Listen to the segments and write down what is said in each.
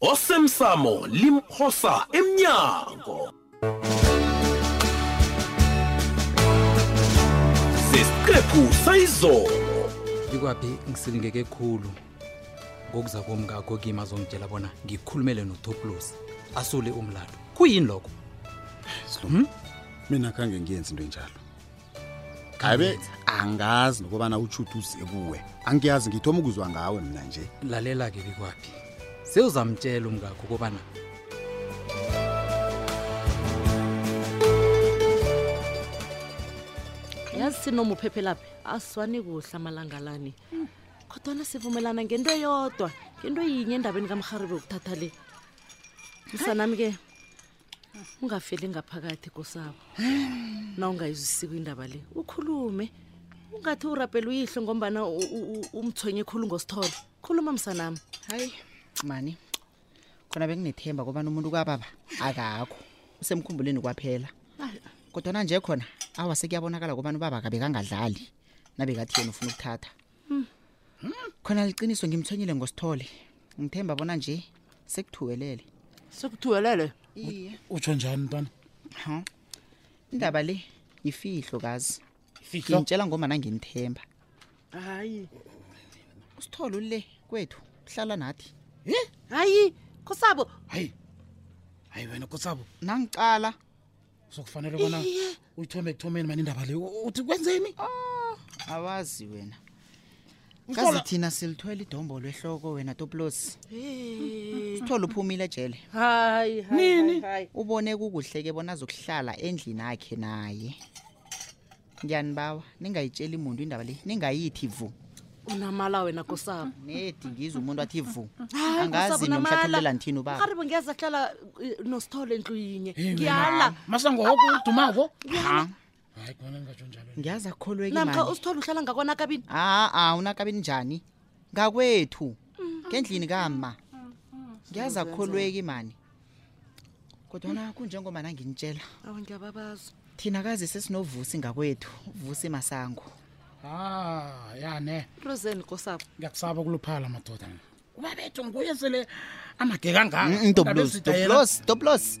osemsamo limphosa emnyango sesiqephu sayizolo ngikwaphi ngisilingeke khulu ngokuza komngakho kimi azongitshela bona ngikhulumele nothopulusi asule umlando kuyini lokho hmm? mina khange ngiyenzi into enjalo abe angazi nokubana utshuthi uze kuwe angiyazi ngithoma ukuzwa ngawe mna nje lalela-ke bikwaphi sewuzamtshela umngakho ukubana yazi sinomuphephelaphi aswani kuhle amalangalani kodwana sivumelana ngento eyodwa ngento yinye endabeni kamrharibe wokuthatha le msanami ke ungafeli ngaphakathi kosabo na ungayizwisiko indaba le ukhulume ungathi urabhela uyihlo ngombana u- u- u- umthwenye khulu ngosithole khuluma msanami hayi mani khona benginethemba kobana umuntu kababa akakho usemkhumbuleni kwaphela kodwana nje khona awa sekuyabonakala kobana ubaba kabe kangadlali nabekathi yena ufuna ukuthatha khona liqiniso ngimthonyile ngosithole ngithemba bona nje sekuthuwelele sekuthuwelele iye utsho njani mntwana Ha. indaba le yifihlo kazi Yifihlo? ngimtshela ngomana ngimthemba hayi usithole ule kwethu uhlala nathi hayi khosabo hayi hayi wena kosabo nangiqala sokufanele bona uyithome ekuthomeni mani indaba le U- uthi kwenzeni awazi wena Mhlola- kazi thina silithwela idombo lwehloko wena toplosi sithole uphumile ejele hayi hayi, Nini? hayi, hayi. ubone kukuhle-ke bona azokuhlala endlini akhe naye ngiyanibawa ningayitsheli muntu indaba le ningayithi vu unamala wena kosabo nedi ngizwe umuntu athi vu Hayi, angazi Kosabo, unamala. nomhlathululela ngithini ubaba aribo ngiyeza hlala eh, nosithole endlu yinye ngiyala masangoku udumako Ha, hayi khona ngingatsho njalo ngiyazi akholweki namkha mani usithole uhlala ngakwanakabini aa unakabini njani ngakwethu ngendlini kama ngiyazi akukholweki mani kodwana kunjengoba nanginitshela awu ngiyababaza thina kazi sesinovusi ngakwethu uvusi masango Ah, ya ne. Rosen kosabo. Ngiyakusaba kuluphala madoda. Ubabethu nguye sele amageka ngaka. Mm, mm, Ndaba Doblos, ezitayela. Doblos, Doblos.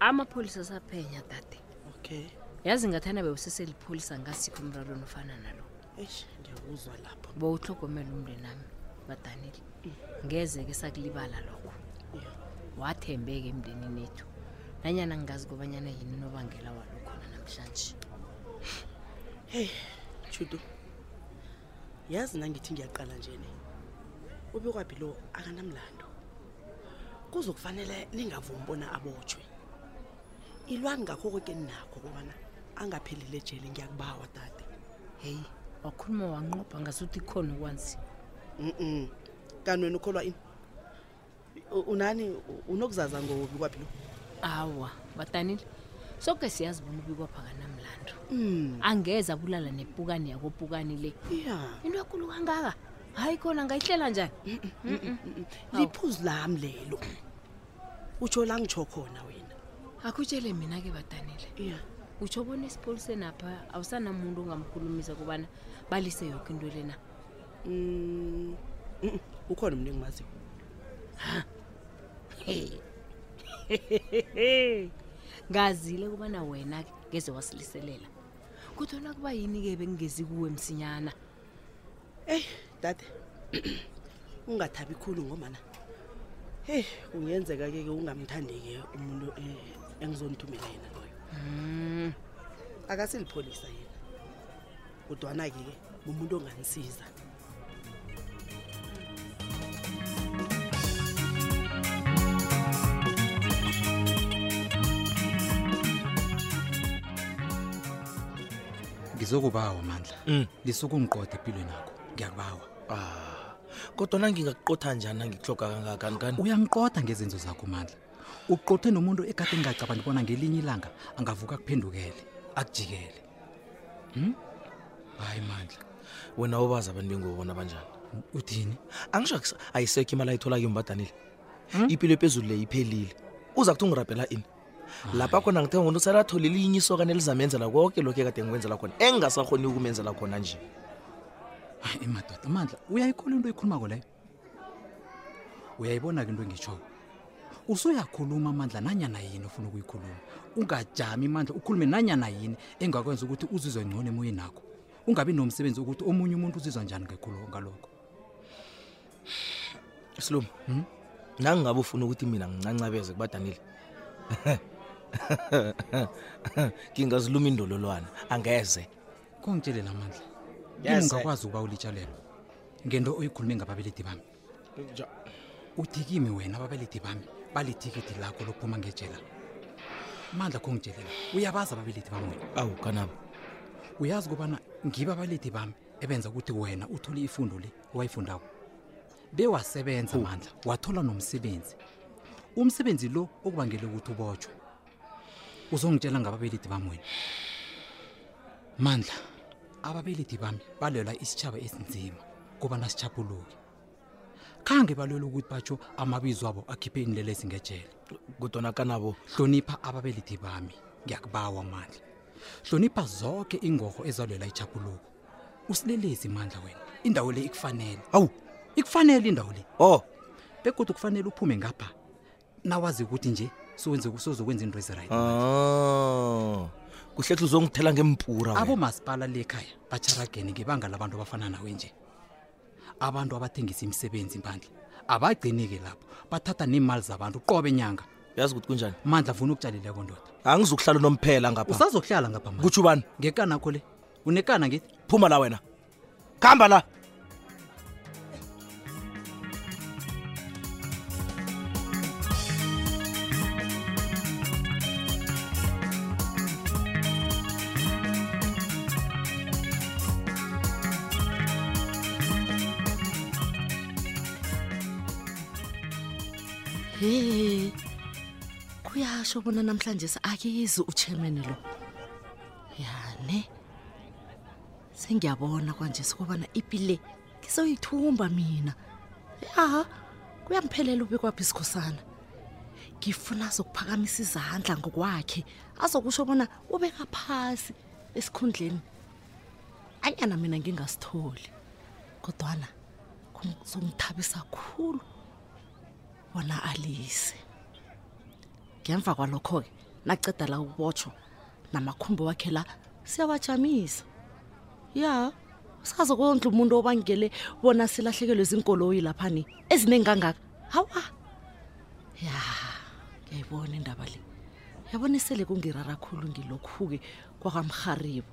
amapholisa asaphenya dade okay yazi ngathana bewuseselipholisa ngasikho umrarweni ofana nalo eish ngiyakuzwa lapho bowuhlogomela umndeni nami badanile ngeze-ke sakulibala lokho wathembeke emndenini ethu nanyana ngingazi kobanyana yini unobangela walokhona namhlanje heyi judu yazi nangithi ngiyaqala njene ubikwaphi lo akanamlando kuzokufanele ningavumi bona abotshwe ilwani ngakho koke ninakho kobana angaphelile ejele ngiyakubawa tade heyi wakhuluma wanqopha ngasuthi khona okwanzi um kanti wena ukholwa ini U- unani u- unokuzaza ngobi kwaphi lo awa badanile soke siyazi bona ubikwapha kanamlando Mm. angeze abulala nepukani yakopukani le ya into ekulu kangaka hayi khona ngayihlela njani liphuzu lami lelo utsho la ngitsho khona wena akhutshele mina ke badanile ya utsho bona esipholiseni apha awusanamuntu ongamkhulumisa kubana balise yoke into lena Mm, mm, ukhona umuntu engimaziyo ngazile kubana wena ke ngeze wasiliselela kodwana kuba yini-ke bengingezi kuwe msinyana eyi dade ungathabi khulu ngomana heyi kungenzeka-ke ke ungamthandi-ke umuntu eh, engizonithumela yena loyo akasilipholisa yena kodwana-ke ke mumuntu onganisiza ngizokubawa mandla Mm. lisukungiqoda empilweni yakho ngiyakubawa ah kodwa nangingakuqotha njani nangikuhloga kangaka nikani uyangiqoda ngezenzo zakho mandla uqothe nomuntu ekade ngingacabangi bona ngelinye ilanga angavuka kuphendukele akujikele Hmm? hayi mandla wena obazi abantu bengubo bona banjani uthini angisho akusa- ayisekho imali ayitholake umbadanile Hmm? ipilo ephezulu le iphelile uza kuthi ungirabhela ini lapha khona ngithe ngomuntu selatholile inye isokane elizamenzela konke lokhu ekade ngikwenzela khona engingasakhoni ukumenzela khona nje hayi madoda mandla uyayikhola into oyikhulumako leyo uyayibona-ke into engitshoko usuyakhuluma amandla nanyana yini ofuna ukuyikhuluma ungajami mandla ukhulume nanyana yini engakwenza ukuthi uzizwe ngcono emoyeni akho ungabi nomsebenzi ukuthi omunye umuntu uzizwa njani ngekhulu ngalokho slum hmm? nangingabe ufuna ukuthi mina ngincancabeze kubadanile ngingaziluma indololwana angeze kungitshelela amandla yes, ngingakwazi ukuba ulitshalelo ngento uyikhulume ngababelethi bami Ja, uthi kimi wena ababelethi bami balithikithi lakho lokuphuma ngejela mandla kho ngitshelela uyabazi ababelethi bami wena awu kanabo uyazi kubana ngiba ababelethi bami ebenza ukuthi wena uthole ifundo le owayifundako bewasebenza mandla wathola nomsebenzi umsebenzi lo okubangele ukuthi ubotshwe uzongitshela ngababelethi bami wena mandla ababelethi bami balwela isitshaba esinzima kobana sitshapuluke khange balwela ukuthi batsho amabizo abo akhiphe inilelesi ngejele kodwana kanabo hlonipha ababelethi bami ngiyakubawa mandla hlonipha zonke ingorho ezalwela itshapuluko usilelezi mandla wena indawo le ikufanele awu ikufanele indawo le o oh. begodwa kufanele uphume ngapha nawazi ukuthi nje sowenze kusozokwenza into ezirayi oh kuhlehle uzongithela ngempura abomasipala le khaya bacharagene ngebanga labantu abafana nawe nje abantu abathengisa imisebenzi impandla abagcini-ke lapho bathatha neemali zabantu qobe nyanga yazi ukuthi kunjani mandla funa ukutshalileko ndoda angizukuhlala unomphela ngapha usazokuhlala ngapha kutsho ubani ngekanakho le unekana ngithi phuma la wena khamba la he kuyasho bona namhlanje akezi uchairman lo sengiyabona kwanje sikobana ipile ngisoyithumba mina aha kuyamphelela ubikwaphi isikhosana ngifuna azokuphakamisa izandla ngokwakhe azokusho bona ubeka phasi esikhundleni anyana mina ngingasitholi kodwana kuzongithabisa khulu bona alise ngemva kwalokho-ke nacedala ukubotshwa namakhumbi wakhe la siyawajamisa ya sikazokondla umuntu obangele bona silahlekelwe zinkoloyi lapha ni eziningi kangaka hawa ya ngiyayibona indaba le yabona isele kungirara khulu ngilokhu-ke kwakwamharibo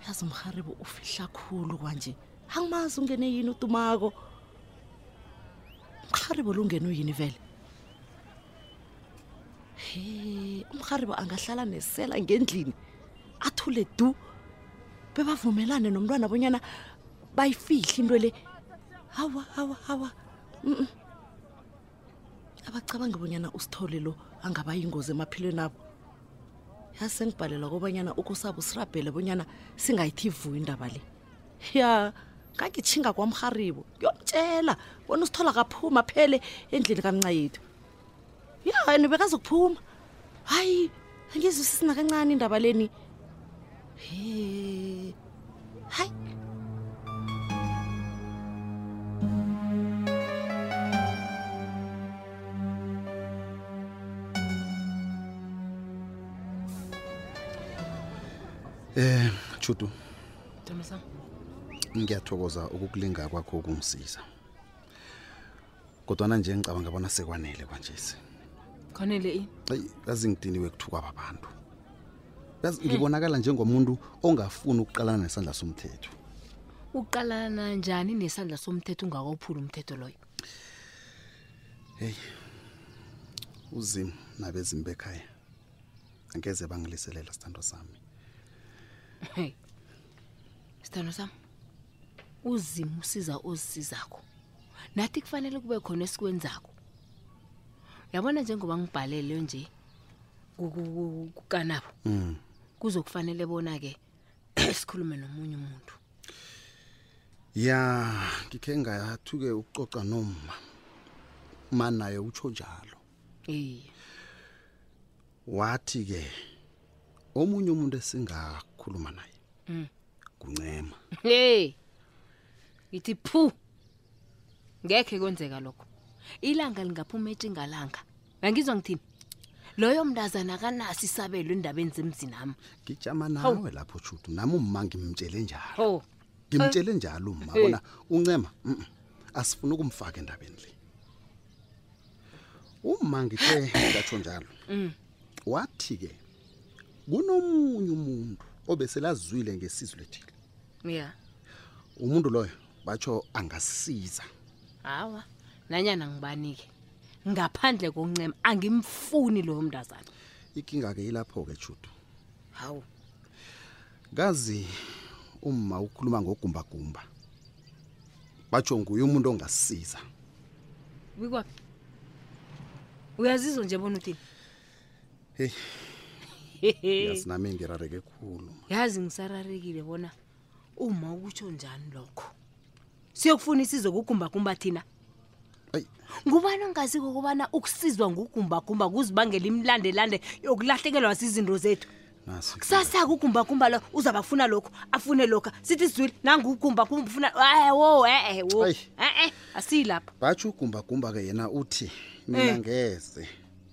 uyazi umharibo ufihla khulu kwanje angimazi ungene yini utumako mharibo lungene uyini vele he umrharibo angahlala nesela ngendlini athule du bebavumelane nomntwana abonyana bayifihle into le hawa hawa hawa abacabange bonyana usithole lo angaba yingozi emaphilweni abo yazi sengibhalelwa kobanyana ukusabo sirabhele bonyana singayithi vuyo indaba le ya ngangitshinga kwamrharibo kuyomtshela bona usithola kaphuma phele endlini kamnca yethu ya and bekazokuphuma hayi angizwisisi nakancane indaba leni Hey. Hi. Eh, Chutu, Ntomisa. ngiyathokoza ukukulinga kwakho ukungisiza. kodwana nje ngicabanga bona sekwanele kwanjesi kwanele ini eyi kazi ngidiniwe kuthukwa babantu kazi hmm. ngibonakala njengomuntu ongafuni ukuqalana nesandla somthetho uqalana njani nesandla somthetho ungakawuphula umthetho loyo heyi uzimu nabezimu bekhaya angeze bangiliselela sithando sami hey sithando sami uzimu usiza ozisizakho nathi kufanele kube khona esikwenzako yabona njengoba ngibhalele nje ku- ku- ku- kukanabo Mm. kuzokufanele bona ke sikhulume nomunye umuntu ya ngikhe ngathuke ukucoca nomma ma naye utsho njalo iye wathi ke omunye umuntu esingakhuluma naye Mm. nguncema hey ngithi phu ngekhe kwenzeka lokho ilanga lingaphuma etjingalanga ngangizwa ngithini loyo mntazana akanasi isabelo endabeni zemzini ami ngijama nawe lapho tshutu nami umma ngimtshele njalo ho ngimtshele njalo umma Hey. bona uncema mm, mm, asifuni ukumfaka endabeni le umma ngithe ngatsho njalo wathi-ke kunomunye umuntu obeselazwile ngesizwe lethile ya umuntu loyo batsho angasisiza hawa nanyana ngibani-ke ngaphandle koncema angimfuni loyo mntazana ikinga-ke ilapho-ke tshudu hawu kazi umma ukhuluma ngogumbagumba batsho nguye umuntu ongasisiza wikwaphi uyazizwa nje bona uthini heyi yazi nami ngirareke khulu yazi ngisararekile bona uma ukutsho njani lokho siyokufuna isizo kugumbagumba thina Ayi. ngubani ongaziko kobana ukusizwa ngugumbagumba kuzibangela imilandelande yokulahlekelwa zizinto zethu nasi kusasa kugumbagumba lo uzabafuna lokhu afune lokhu sithi sizwile nangugumbagumba ufuna ewo e-e wo Ayi. e-e asiyilapho batsho ugumbagumba-ke yena uthi mina ngeze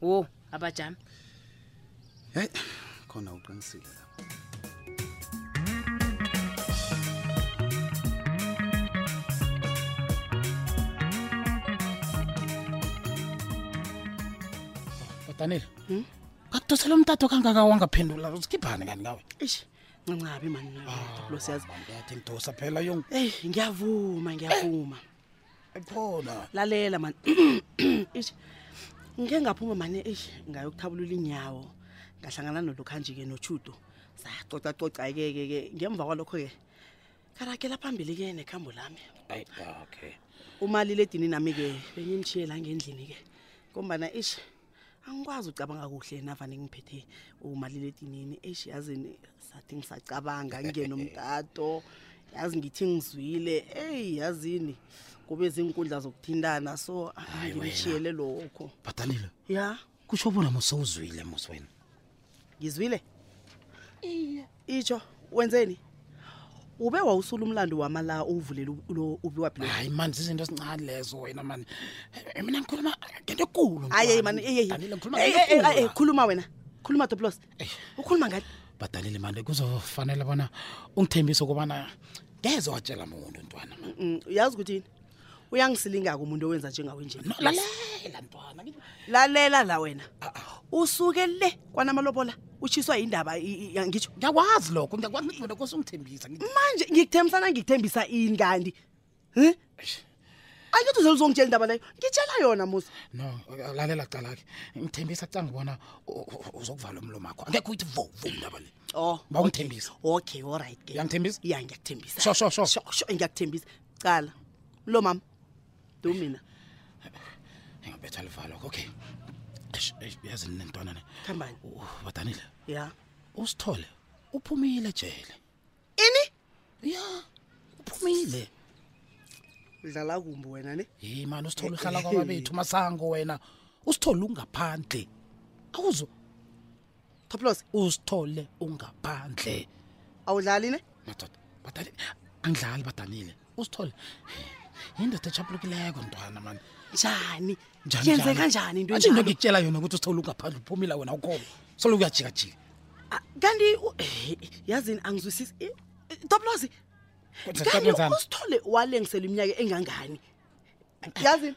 wo abajami heyi khona uqinisile la danile hmm? bakudosela umtato kangaka wangaphendula uzikhiphani kani ngawe ish ncancabi mani ah, lo siyazi ngiyathi ngidosa phela yong eyi ngiyavuma ngiyavuma khona lalela mani ish ngike ngaphuma mani ish ngayokuthabulula inyawo ngahlangana nolokhanjike nochudo sacocacoca ke ke ke ngemva kwalokho ke karakela phambili ke nekhambo lami ayi okay umalile edini nami ke bengimshiye la ngendlini ke ngombana ish angikwazi ucabanga kuhle navane ngiphethe umaliledinini eish yazi ni- sathi ngisacabanga ngingena umtato yazi ngithi ngizwile eyi yazini kube ziinkundla zokuthintana so Hayi wena. angishiyele lokho bhatanile ya kusho bona musowuzwile mos wena ngizwile iye itsho wenzeni ube wawusula umlando wama la uwuvulele u- lo ubiwaphi hayi mani zizinto ezincane lezo wena mani Eh, mina ngikhuluma ngento ekulu aye mani eye Danile, ngikhuluma ngento ekulu, man. khuluma wena khuluma toplos ukhuluma ngani badanile mani kuzofanele bona ungithembise ukubana ngeze watshela muntu ntwana Mm, uyazi ukuthi yini uyangisilingaka umuntu owenza njengawe nje No, lalela ntwana ngi- lalela la wena Ah, ah. usuke le kwanamalobola utshiswa yindaba i- i- ya- ngitsho ngiyakwazi lokho ngiyakwazi ngithi wena kose ungithembisa ngithi manje ngikuthembisana ngikuthembisa ini kanti Huh? angithi uzele uzongitshela indaba leyo ngitshela yona musa no lalela cala-ke ngithembisa canga ubona u- u- uzokuvala umlomo wakho angekho uyithi vo vo indaba le o bawungithembisa okay olright ke uyangithembisa ya ngiyakuthembisa Sho, sho, sho. sho ngiyakuthembisa qala lo mama do mina ngibetha livalo okay Eish, eish, yazi ninentwana ne khambani Uh, badanile ya usithole uphumile ejele ini ya uphumile udlala kumbi wena ne hey mani usithole uhlala kwababethu masango wena usithole ungaphandle awuzo toplos uzithole ungaphandle awudlali ne madoda badali angidlali badanile usithole yindoda echapulukileko ntwana mani njani Njani, yenzeka njani? njani into athi into enjalo ngikutshela yona ukuthi usithole ungaphandle uphumila wena ukhona solo kuyajikajika Ah, kanti u- eh, yazini angizwisisi Eh, eh, toplosi Kodwa kanti toplosi. usithole walengisela iminyaka engangani yazini